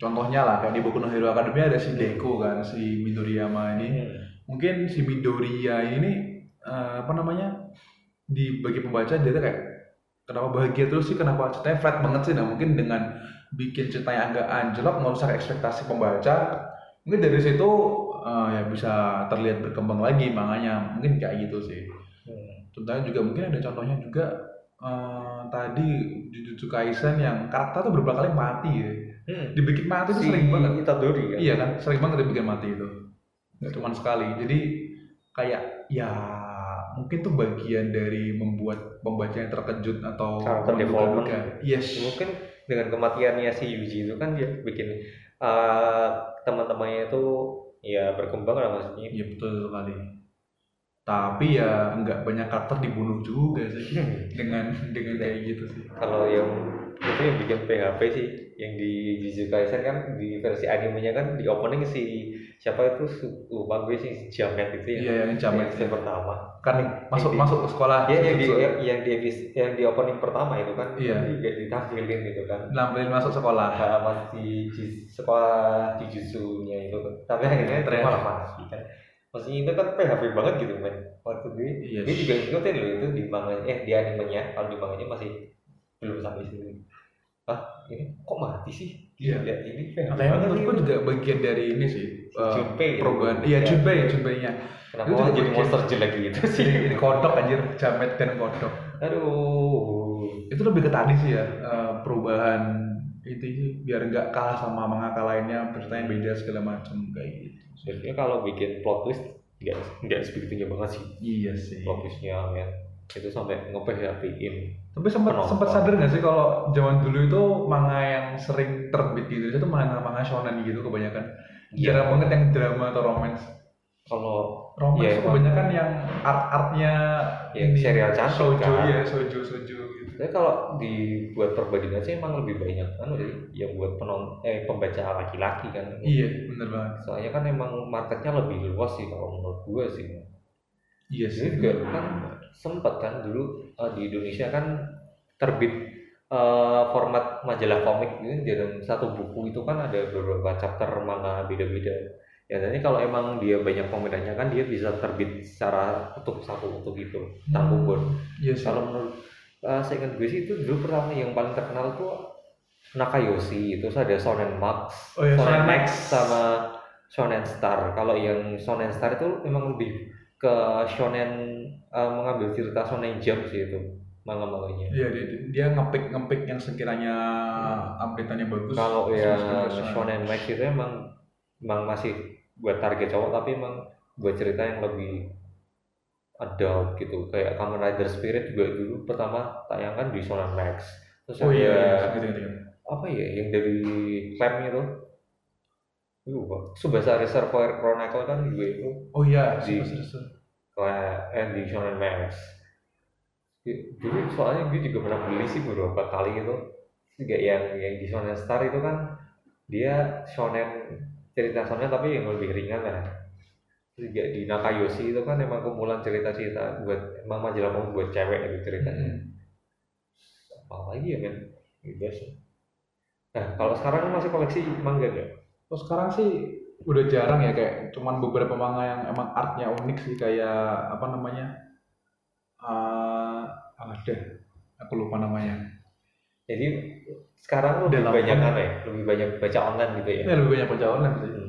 contohnya lah kayak di Boku no Hero Academia ada si Deku kan si Midoriyama ini. Mungkin si Midoriya ini eh, apa namanya di bagi pembaca dia tuh kayak kenapa bahagia terus sih kenapa ceritanya flat banget sih. Nah mungkin dengan bikin ceritanya agak anjlok merusak ekspektasi pembaca mungkin dari situ eh, ya bisa terlihat berkembang lagi makanya. Mungkin kayak gitu sih. Hmm. contohnya juga mungkin ada contohnya juga eh, tadi Jujutsu Kaisen yang karakter tuh beberapa kali mati ya Hmm. dibikin mati si sering banget Itadori kan Iya kan, sering banget dibikin mati itu. Nggak cuma sekali. Jadi kayak ya mungkin tuh bagian dari membuat pembaca yang terkejut atau Karakter development. menduga-duga. Yes. mungkin dengan kematiannya si Yuji itu kan dia bikin eh, teman-temannya itu ya berkembang lah maksudnya Iya betul sekali. Tapi ya nggak banyak karakter dibunuh juga sih dengan dengan kayak gitu sih. kalau yang itu yang bikin PHP sih yang di Jujutsu Kaisen kan di versi animenya kan di opening si siapa itu lupa gue sih Jamet itu ya Iya yang jamet yang pertama kan masuk Di- masuk ke sekolah. ya yang di Jujutsu. yang, yang di yang di opening pertama itu kan Iya. juga ditampilin gitu kan Nampilin masuk sekolah. halaman di, di sekolah di Jujutsu-nya itu tapi akhirnya Ternyata. malah kan maksudnya itu kan PHP banget gitu men waktu gue Yes. dia juga ngikutin loh itu di manga eh di animenya kalau di manganya masih belum sampai sini ah ini kok mati sih Iya. ya ini Makanya banget menurutku ini. juga bagian dari ini sih. eh, Junpei gitu. perubahan. Iya Ya. Junpei, Junpei-nya. kenapa itu jadi bagian- monster jelek gitu sih Ini kodok anjir, jamet dan kodok. aduh itu lebih ke tadi sih ya eh, perubahan itu sih biar nggak kalah sama mangaka lainnya ceritanya beda segala macam kayak gitu sebenarnya kalau bikin plot twist nggak nggak sebegitunya banget sih iya sih plot twistnya men itu sampai nge-PHP-in tapi sempat sempat sadar nggak sih kalau zaman dulu itu manga yang sering terbit Indonesia itu manga manga shonen gitu kebanyakan Iya. jarang banget yang drama atau romance kalau romance emang. kebanyakan yang art artnya Ya, serial cantik sojo kan. ya sojo sojo gitu Tapi kalau dibuat perbandingan sih emang lebih banyak kan jadi yang buat penon eh pembaca laki-laki kan. iya bener banget Soalnya kan emang marketnya lebih luas sih kalau menurut gue sih. Iya sih juga kan sempat kan dulu eh, di Indonesia kan terbit eh, format majalah komik gitu dalam satu buku itu kan ada beberapa chapter manga beda-beda ya jadi kalau emang dia banyak peminatnya kan dia bisa terbit secara utuh satu utuh gitu Hmm. bon Iya sih. kalau menurut uh, saya ingat gue sih itu dulu pertama yang paling terkenal tuh Nakayoshi itu ada Shonen Max, Oh iya, Shonen Max. sama Shonen Star. Kalau yang Shonen Star itu memang lebih ke shonen uh, mengambil cerita shonen jump sih itu manga-manganya. Iya dia, dia ngepick ngepick yang sekiranya update-annya bagus. Kalau ke shonen max itu emang emang masih buat target cowok tapi emang buat cerita yang lebih adult gitu kayak Kamen Rider Spirit juga dulu pertama tayangkan di Shonen Max terus Oh ada iya, iya, gitu, gitu. apa ya yang dari Clamp itu lupa Subasa Reservoir Chronicle kan juga itu Oh iya, Di- eh, di Shonen Max. Di- dulu soalnya gue juga pernah beli sih beberapa kali gitu juga yang yang di Shonen Star itu kan dia shonen cerita shonen tapi yang lebih ringan lah. Terus juga di Nakayoshi itu kan emang kumpulan cerita-cerita buat emang majalah mau buat cewek gitu ceritanya. Hmm. apa lagi ya men? Gitu sih. Nah kalau sekarang masih koleksi manga nggak Terus sekarang sih udah jarang ya kayak cuman beberapa manga yang emang artnya unik sih kayak apa namanya? Eh ada. Aku lupa namanya. Jadi sekarang lebih Dalam banyak apa ya? Lebih banyak baca online gitu ya? Ini lebih banyak baca online sih. Hmm.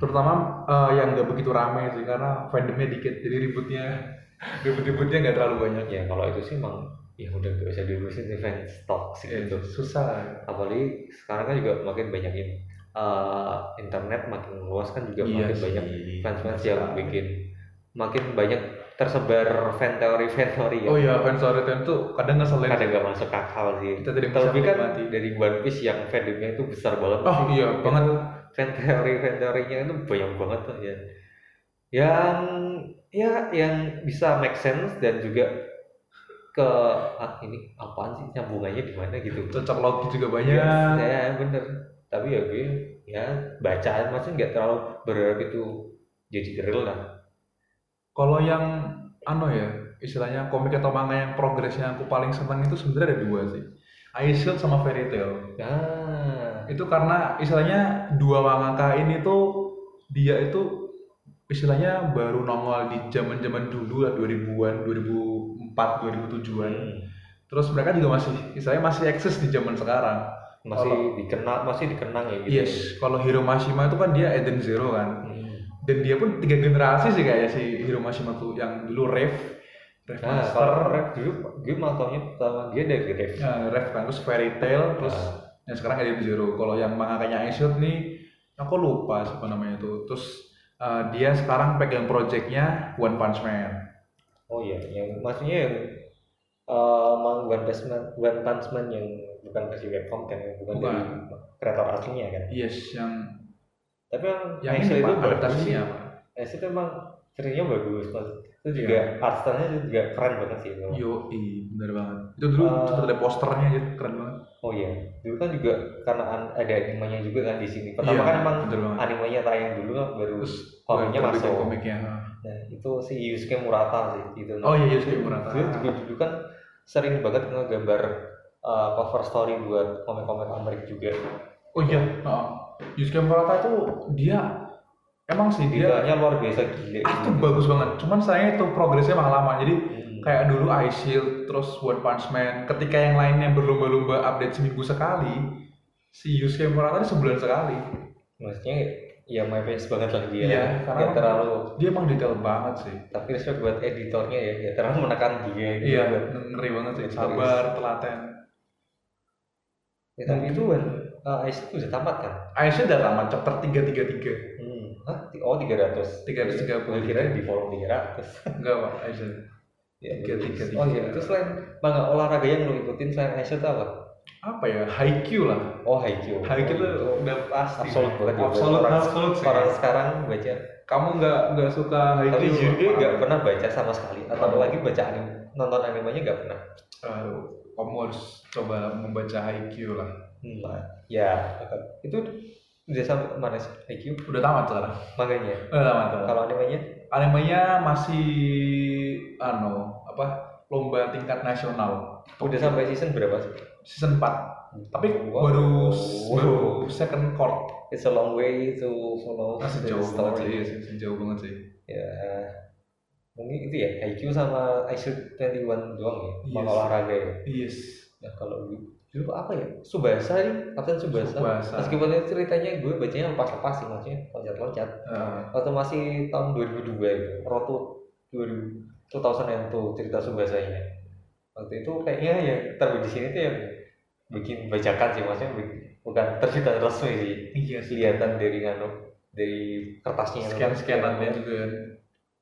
terutama eh, yang nggak begitu rame sih karena fandomnya dikit jadi ributnya ribut-ributnya nggak terlalu banyak. Ya kalau itu sih emang ya udah nggak bisa diurusin event stock sih Eh, gitu. susah. Apalagi sekarang kan juga makin banyak in, eh, internet makin luas kan juga Iya makin sih. banyak fans-fans yang bikin makin banyak tersebar fan teori fan teori ya. Oh iya fan time tuh kadang ngeselin kadang nggak masuk akal sih. Kita tidak terlebih kan menikmati. dari One Piece yang fandomnya itu besar banget oh iya banget. fan teori fan teorinya itu banyak banget tuh ya. Yang ya yang bisa make sense dan juga ke ah ini apaan sih? Nyambungannya di mana gitu? Cocok logi juga banyak. ya, ya bener tapi ya gue ya bacaan maksudnya nggak terlalu berharap itu jadi real lah Kalau yang ano ya, istilahnya komik atau manga yang progresnya aku paling senang itu sebenarnya ada dua sih. Ice Shield sama Fairy Tail. nah Itu karena istilahnya dua mangaka ini tuh dia itu istilahnya baru nongol di zaman-zaman dulu lah 2000-an, 2004, 2007-an. hmm, Terus mereka juga masih istilahnya masih eksis di zaman sekarang. Masih Kalau- dikenal masih dikenang ya gitu Yes, kalau Hiro Mashima itu kan dia Eden Zero kan. Hmm. Dan dia pun tiga generasi sih kayaknya si Hiro Mashima tuh yang dulu Rave, Rave nah Master, kalau rap dulu gue malah taunya pertama dia dari Ya, Ref kan terus Fairy Tail terus Nah. yang sekarang Eden Zero. Kalau yang mangakanya Aishut nih aku lupa siapa namanya itu. Terus uh, dia sekarang pegang projectnya One Punch Man. oh iya yang maksudnya yang eh mang One Punch Man One Punch Man yang bukan versi webcom kan bukan, Bukan. dari kreator aslinya kan Yes, yang tapi yang yang ini itu Pak, bagus sih adaptasinya apa? Axel itu emang ceritanya bagus Mas. itu juga art style-nya juga keren banget sih itu Yo, bener banget. Itu dulu Uh, sempat ada posternya gitu, keren banget. oh iya dulu kan juga karena ada animenya juga kan di sini pertama Iya, kan emang animenya tayang dulu kan baru Terus komiknya baru masuk komiknya. nah itu si Yusuke Murata sih gitu Oh iya, Yusuke Murata. dia juga dulu kan sering banget ngegambar uh, cover story buat komik-komik Amerika juga Oh iya, heeh. Yusuke Murata itu dia emang sih dia luar biasa gile ah itu bagus banget. Cuman sayangnya itu progresnya emang lama. Jadi Hmm. kayak dulu Ice Shield terus One Punch Man ketika yang lainnya berlomba-lomba update seminggu sekali si Yusuke Murata ini sebulan sekali maksudnya ya my face banget lah dia Iya, karena- terlalu dia emang detail banget sih tapi respect buat editornya ya ya terlalu menekan dia gitu iya ngeri banget sih sabar telaten ya, tapi itu kan uh, itu udah tamat kan? Ice Shield udah tamat chapter 333 hmm. Hah? oh 300 333. Gue kira di volume 300 enggak pak Shield ya, Tiga, bagus. tiga, oh tiga. iya. Itu selain manga olahraga yang lo ikutin selain Ice itu apa? Apa ya? Haikyuu lah. Oh oh, tuh itu udah pasti. Absolut banget ya. Absolut orang, absolut sih. orang sekarang baca. Kamu nggak nggak suka tapi jujur gue apa? nggak pernah baca sama sekali. Atau apalagi baca anime nonton animenya nggak pernah? Aduh, kamu harus coba membaca Haikyuu lah. Hmm. ya itu udah sampai mana sih? Haikyuu udah tamat sekarang? Manganya? Udah tamat kalau animenya? Animenya masih ano apa lomba tingkat nasional. Udah sampai season berapa sih? season 4 tapi Wow. baru baru second court It's a long way to follow masih jauh banget sih story. iya sih, jauh banget sih. Ya, mungkin itu ya IQ sama IQ 21 doang ya, Yes. yes. olahraga ya. yes Nah kalau dulu dulu apa ya? Subasa nih, Kapten Subasa. Tsubasa. Meskipun itu ceritanya gue bacanya lepas-lepas sih, maksudnya loncat-loncat. Eh, Waktu masih tahun 2002 itu, Roto 2000 2002 cerita Subasanya. Waktu itu kayaknya yang terbit di sini tuh yang bikin bajakan sih, maksudnya bukan terbitan resmi sih. iya sih Kelihatan dari nganu dari kertasnya. sekian sekianannya juga.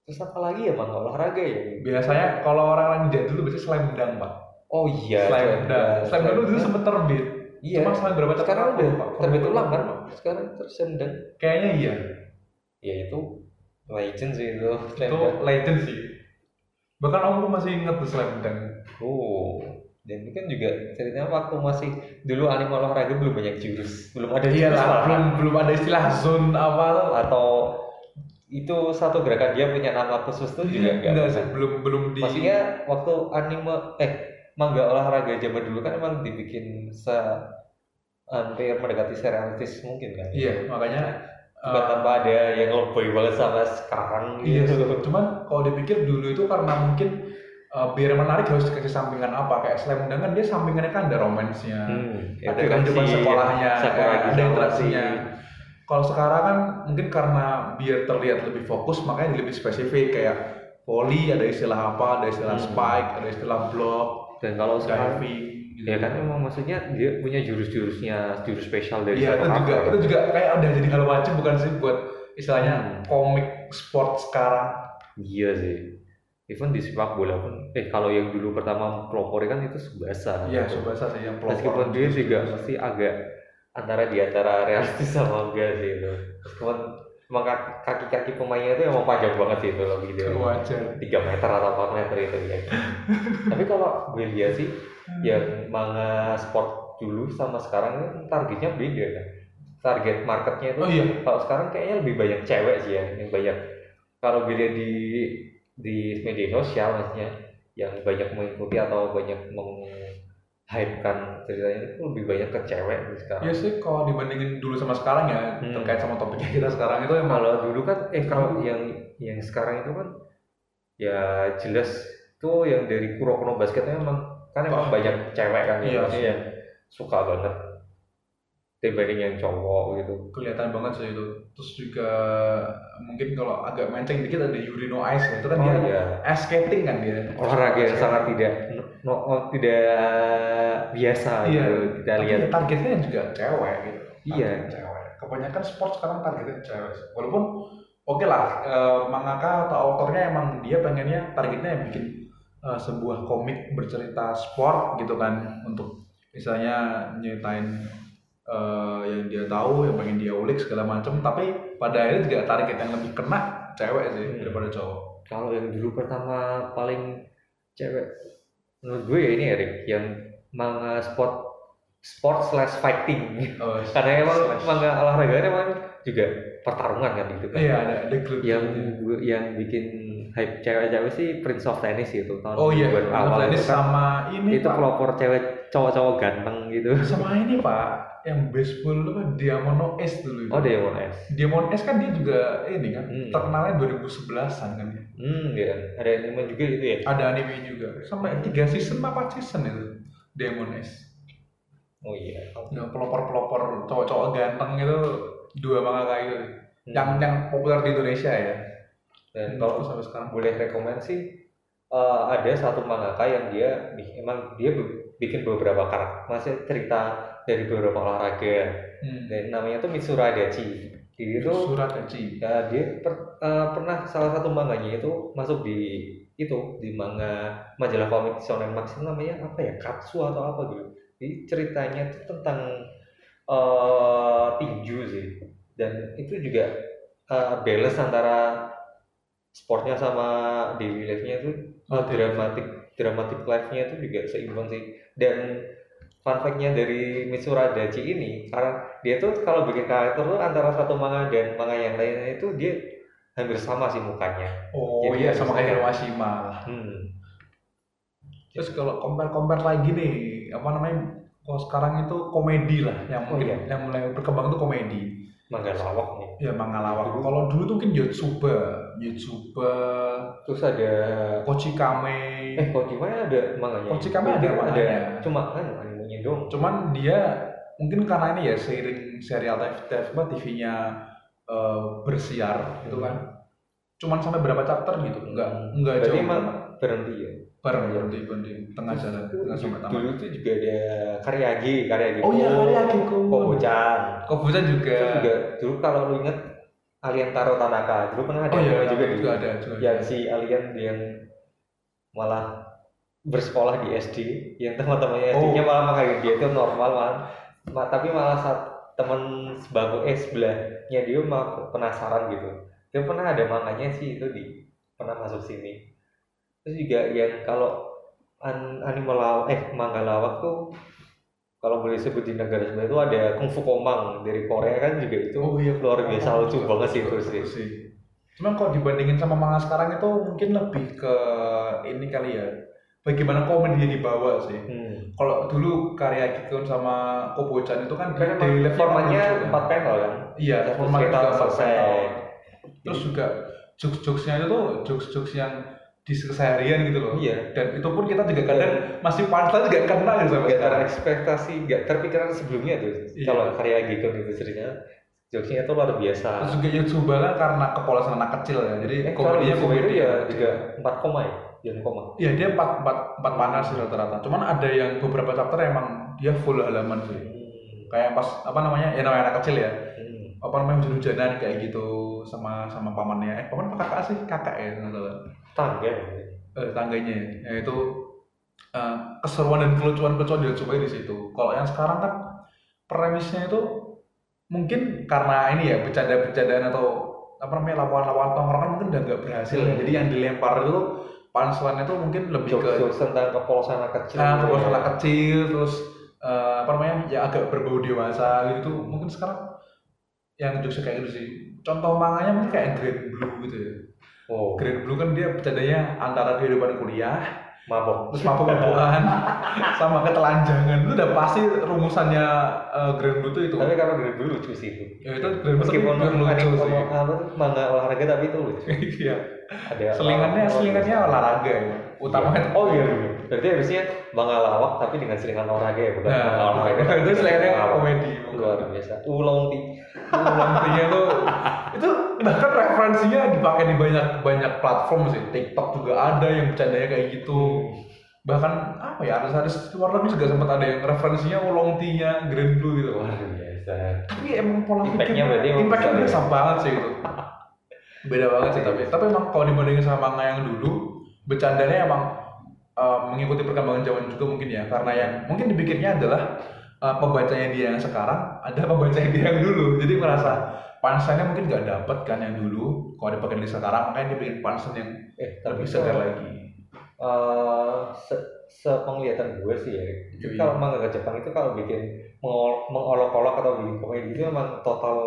Terus apa lagi ya bang olahraga ya? biasanya kalau orang-orang jadul biasanya slam dunk pak Oh iya. slam dunk slam dunk dulu sempet terbit Iya. cuma slam berapa sekarang udah lupa. terbit ulang kan? Sekarang terus dan kayaknya iya ya itu legend sih itu. Slam itu dunk. legend sih bahkan aku masih inget tuh slam dunk Oh. Dan itu kan juga ceritanya waktu masih dulu anime olahraga belum banyak jurus, belum ada iya jurus lah malah. belum belum ada istilah zone apa atau itu satu gerakan dia punya nama khusus tuh juga enggak. enggak sih belum belum di Maksudnya waktu anime eh manga olahraga zaman dulu kan emang dibikin se hampir mendekati serialitis mungkin kan. iya makanya Bukan eh, tanpa ada yang lebih banget sama sekarang Iya gitu. Cuman kalau dipikir dulu itu karena mungkin uh, biar menarik harus dikasih sampingan apa kayak slam dunk kan dia sampingannya kan ada romansnya, Hmm, ada kan kehidupan sekolahnya, ada interaksinya. Kalau sekarang kan mungkin karena biar terlihat lebih fokus makanya lebih spesifik kayak volley ada istilah apa, ada istilah Hmm. spike, ada istilah block, Dan kalau sekarang gitu. ya kan memang maksudnya dia punya jurus-jurusnya, jurus spesial dari Iya itu juga karakter. itu juga kayak udah jadi hal wajib bukan sih buat istilahnya Hmm. komik sport sekarang. Iya sih. Even di sepak bola pun, eh kalau yang dulu pertama pelopor kan itu Subasa. Iya, gitu. Subasa sih yang pelopor. Meskipun dia juga mesti agak antara di antara realistis sama enggak sih itu. Meskipun emang kaki- kaki-kaki pemainnya itu emang panjang banget sih itu loh gitu. wajar. 3 meter atau 4 meter itu ya. Tapi kalau gue lihat sih yang manga sport dulu sama sekarang itu targetnya beda kan. Target marketnya itu Oh iya. kalau sekarang kayaknya lebih banyak cewek sih ya yang banyak kalau gue lihat di di media sosial maksudnya yang banyak mengikuti atau banyak menghypekan ceritanya itu lebih banyak ke cewek sih sekarang. Iya sih kalau dibandingin dulu sama sekarang ya Hmm. terkait sama topiknya kita sekarang itu emang Kalau dulu kan eh kalau yang yang sekarang itu kan ya jelas tuh yang dari Kuroko no Basket emang kan emang Oh. banyak cewek kan Iya ya yang suka banget dibanding yang cowok gitu. kelihatan banget sih itu. Terus juga mungkin kalau agak menceng dikit ada Yuri no Ice itu kan Oh dia iya. ice skating kan dia. olahraga yang sangat tidak no, no- tidak biasa Iya. gitu kita Tapi lihat ya targetnya juga cewek gitu. Iya. Targetnya Cewek. Kebanyakan sport sekarang targetnya cewek. Walaupun oke lah eh, mangaka atau autornya emang dia pengennya targetnya yang bikin eh, sebuah komik bercerita sport gitu kan untuk misalnya nyeritain eh, yang dia tahu, yang pengen dia ulik segala macam. Tapi pada akhirnya juga target yang lebih kena cewek sih Hmm. daripada cowok. kalau yang dulu pertama paling cewek menurut gue ya ini Erik yang manga sport sport slash fighting Oh, karena emang slash. manga olahraga emang juga pertarungan kan gitu kan Iya ada ada klub yang gue yang bikin hype cewek-cewek sih Prince of Tennis itu tahun Oh iya, 2000-an awal Tenis itu kan sama ini itu pelopor cewek cowok-cowok ganteng gitu sama ini Pak yang baseball apa Diamono S dulu itu. oh Demon S Diamond S kan dia juga ini kan Hmm. terkenalnya 2011an kan dia. hmm ya ada anime juga itu ya Ada anime juga. Sampai tiga season apa season itu Diamond S. oh iya Ya, pelopor-pelopor cowok-cowok ganteng itu dua mangaka itu. Hmm. Yang yang populer di Indonesia ya. dan Hmm, kalau sampai sekarang. boleh rekomend sih eh, ada satu mangaka yang dia emang dia bi- bikin beberapa karakter masih cerita dari beberapa olahraga. Hmm. dan namanya tuh Mitsura Adachi dia itu Haji. ya dia per- eh, pernah salah satu manganya itu masuk di itu di manga majalah komik Shonen Max namanya apa ya? Katsu atau apa gitu. Jadi ceritanya itu tentang eh tinju sih. Dan itu juga eh, balance antara sportnya sama daily life-nya itu Oh, dramatik dramatic life-nya itu juga seimbang sih. Dan fun fact-nya dari Mitsura Adachi ini karena dia tuh kalau bikin karakter tuh antara satu manga dan manga yang lainnya itu dia hampir sama sih mukanya Oh Jadi iya sama kayak Hiroshima lah. hmm. Terus kalau compare compare lagi nih, apa namanya? Kalau sekarang itu komedi lah yang Oh, mungkin iya. yang mulai berkembang itu komedi. mangga lawak nih Ya manga lawak. Kalau dulu tuh mungkin Yotsuba, Yotsuba, terus ada Kochikame. eh gimana ada manganya Kochi Kame ada ada manganya. cuma kan dong Cuman dia mungkin karena ini ya seiring serial TV, TV-nya eh, bersiar gitu kan. Cuman sampai berapa chapter gitu, enggak enggak berarti jauh emang berhenti ya? Bareng berhenti berhenti. Tengah jalan tengah sampai tamat. dulu tuh juga ada karyagi karyagi Oh iya Karyagi. Kobocan Kobusan juga. itu juga dulu kalau lu inget Alien Taro Tanaka dulu pernah ada Oh iya, juga juga juga ada, juga yang si Alien yang malah bersekolah di SD yang teman-temannya Oh. SD-nya malah pakai dia itu normal malah ma- tapi malah saat teman sebangku eh sebelahnya dia malah penasaran gitu dia pernah ada manganya sih itu di pernah masuk sini terus juga yang kalau an anime lawak eh manga lawak tuh kalau boleh sebut di negara sebelah itu ada Kung Fu Komang dari Korea kan juga itu Oh iya, luar biasa lucu banget sih sih sih. Cuman kalau dibandingin sama manga sekarang itu mungkin lebih ke ini kali ya. Bagaimana komedinya dibawa sih. hmm. Kalau dulu karya Kikun sama Kobocan itu kan di emang level formatnya kan. empat panel kan Iya, format juga empat panel. Terus juga jokes-jokesnya itu tuh jokes-jokes yang di keseharian gitu loh. Iya. Dan itu pun kita juga kadang masih punchline juga kena gitu sampai nggak sekarang. terekspektasi nggak terpikirkan sebelumnya tuh Iya. kalau karya gitu itu ceritanya jokesnya itu luar biasa Terus juga Yotsuba kan karena kepolosan anak kecil ya. Jadi eh komedinya di komedi itu ya juga empat koma ya jangan koma Iya dia empat empat empat panel sih rata-rata. Cuman ada yang beberapa chapter emang dia full halaman sih. hmm. Kayak pas apa namanya ya namanya anak kecil ya. Hmm. Apa namanya hujan-hujanan kayak gitu sama sama pamannya. Eh paman apa kakak sih? Kakak ya salah. tangga Eh, tangganya ya. Itu eh, keseruan dan kelucuan-kelucuan dia coba di situ. Kalau yang sekarang kan premisnya itu mungkin karena ini ya bercanda-bercandaan atau apa namanya lawan-lawan tongkrongan mungkin udah nggak berhasil ya. Hmm. Jadi yang dilempar itu punchline itu mungkin lebih ke jokes tentang kepolosan anak kecil. Nah kepolosan anak kecil terus eh, apa namanya ya agak berbau dewasa gitu mungkin sekarang yang jokesnya kayak gitu sih. Contoh manganya mungkin kayak Green Blue gitu ya. Oh. Green Blue kan dia bercandanya antara kehidupan kuliah mabok. Terus mabuk-mabukan sama ketelanjangan. Itu udah pasti rumusannya eh, Green Blue tuh itu. Tapi kalau dari dulu lucu sih itu. Ya itu Green Blue meskipun lucu sih. apa manga olahraga tapi itu lucu. Iya. Ada selingannya selingannya olahraga ya. Utamanya oh iya bener. Berarti harusnya manga lawak tapi dengan selingan olahraga ya bukan Nah, olahraga itu selingannya komedi luar biasa. Ulong ti. Nantinya tuh itu bahkan referensinya dipakai di banyak banyak platform sih. TikTok juga ada yang bercandanya kayak gitu. Bahkan apa ya artis-artis luar negeri juga sempat ada yang referensinya ulong nya Green Blue gitu. Luar biasa. Tapi emang pola pikirnya berarti impactnya besar ya? besar banget sih itu. Beda banget sih tapi tapi emang kalau dibandingin sama manga yang dulu bercandanya emang uh, mengikuti perkembangan zaman juga mungkin ya. Karena yang mungkin dipikirnya adalah uh, pembacanya dia yang sekarang ada pembacanya dia yang dulu. Jadi merasa punchline mungkin nggak dapet kan yang dulu. Kalau dipakai di sekarang makanya dia bikin punchline yang eh tapi lebih segar lagi. eh se sepenglihatan gue sih ya itu Iya. kalau manga Jepang itu kalau bikin mengol- mengolok-olok atau bikin komedi itu memang total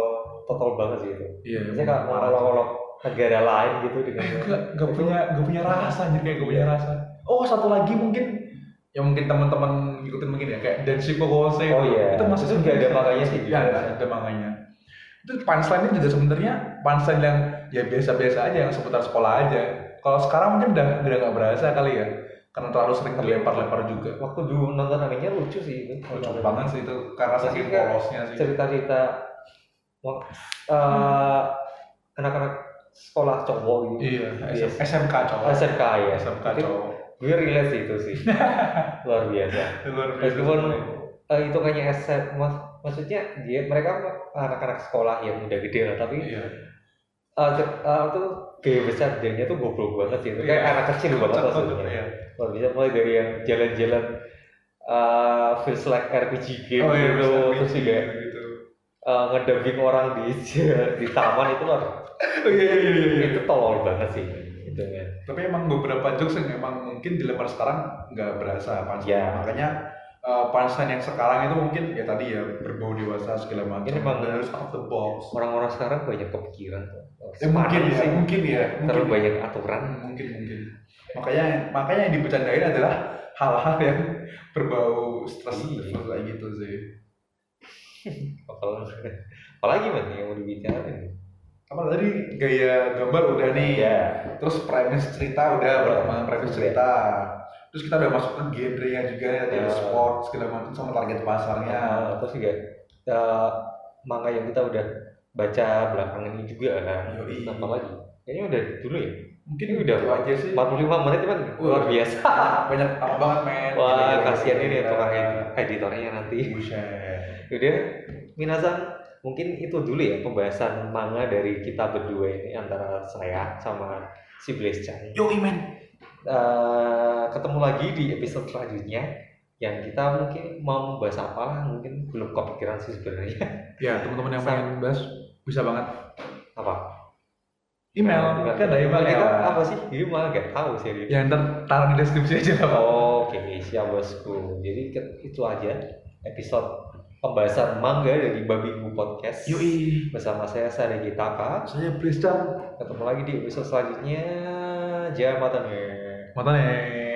total banget sih itu. Iya biasanya kalau mengolok-olok negara lain gitu dengan gak, gak punya gak punya rasa jadi kayak gak punya rasa oh satu lagi mungkin. Yang mungkin teman-teman ngikutin mungkin ya kayak Denshi Kokose Oh iya. itu masih Itu nggak ada manganya sih, ya ada, ada manganya itu punchline-nya juga sebenarnya punchline yang ya biasa-biasa aja yang seputar sekolah aja. Kalau sekarang mungkin udah udah nggak berasa kali ya karena terlalu sering dilempar-lempar juga. Waktu dulu nonton animenya lucu sih itu. Lucu banget sih itu karena saking polosnya sih. cerita-cerita eh, anak-anak sekolah cowok gitu. Iya. SMK cowok. SMK ya SMK cowok gue relate sih itu sih. Luar biasa. Luar biasa meskipun eh, itu kayaknya SM mak maksudnya dia mereka anak-anak sekolah yang udah gede lah tapi iya. cer- eh, itu gaya bercandanya tuh goblok banget sih itu. Kayak Iya. anak kecil banget lah sebenarnya. iya. luar biasa mulai dari yang jalan-jalan eh, feels like RPG game oh iya gitu bisa terus juga gitu. eh, ngedubbing orang di di taman itu luar oh iya iya iya iya. itu tolol banget sih itu kan tapi emang beberapa jokes yang emang mungkin dilempar sekarang nggak berasa punchline Ya. makanya uh, punchline yang sekarang itu mungkin ya tadi ya berbau dewasa segala macam Ini emang- harus out the box orang-orang sekarang banyak kepikiran ya, mungkin ya sih mungkin ya terlalu mungkin banyak aturan Hmm, mungkin mungkin makanya makanya yang dibercandain adalah hal-hal yang berbau stres Iya. kayak gitu sih. Apalagi, apalagi man yang mau dibicarain? Apa tadi gaya gambar udah nih. Ya. Terus premis cerita udah Iya. perkembangan premis cerita. Terus kita udah masuk ke genre-nya juga nih tadi ada Ya. sport segala macam sama target pasarnya. Nah, terus juga eh, manga yang kita udah baca belakangan ini juga kan. Yoi. Apa lagi? Kayaknya udah dulu ya. Mungkin Ini udah aja sih. 45 menit kan luar Wah. biasa. Banyak apa banget men. Wah, kasihan ini Gila. tukang edit- editornya nanti. Udah, Minasan, mungkin itu dulu ya pembahasan manga dari kita berdua ini antara saya sama si Blaze Chan. Yoi men. Eh, ketemu lagi di episode selanjutnya yang kita mungkin mau membahas apa lah, mungkin belum kepikiran sih sebenarnya. Ya teman-teman yang pengen bahas bisa banget. apa? Email. Email. Kan ada email kita ya. apa sih? Email nggak tahu sih. Ya ntar taruh di deskripsi aja lah Pak. Oke, siap bosku. Jadi itu aja episode pembahasan manga dari Babi Bu Podcast. Yoi. Bersama saya Sari Gitaka. Saya Pristan. Ketemu lagi di episode selanjutnya. Jamatane. Matanya.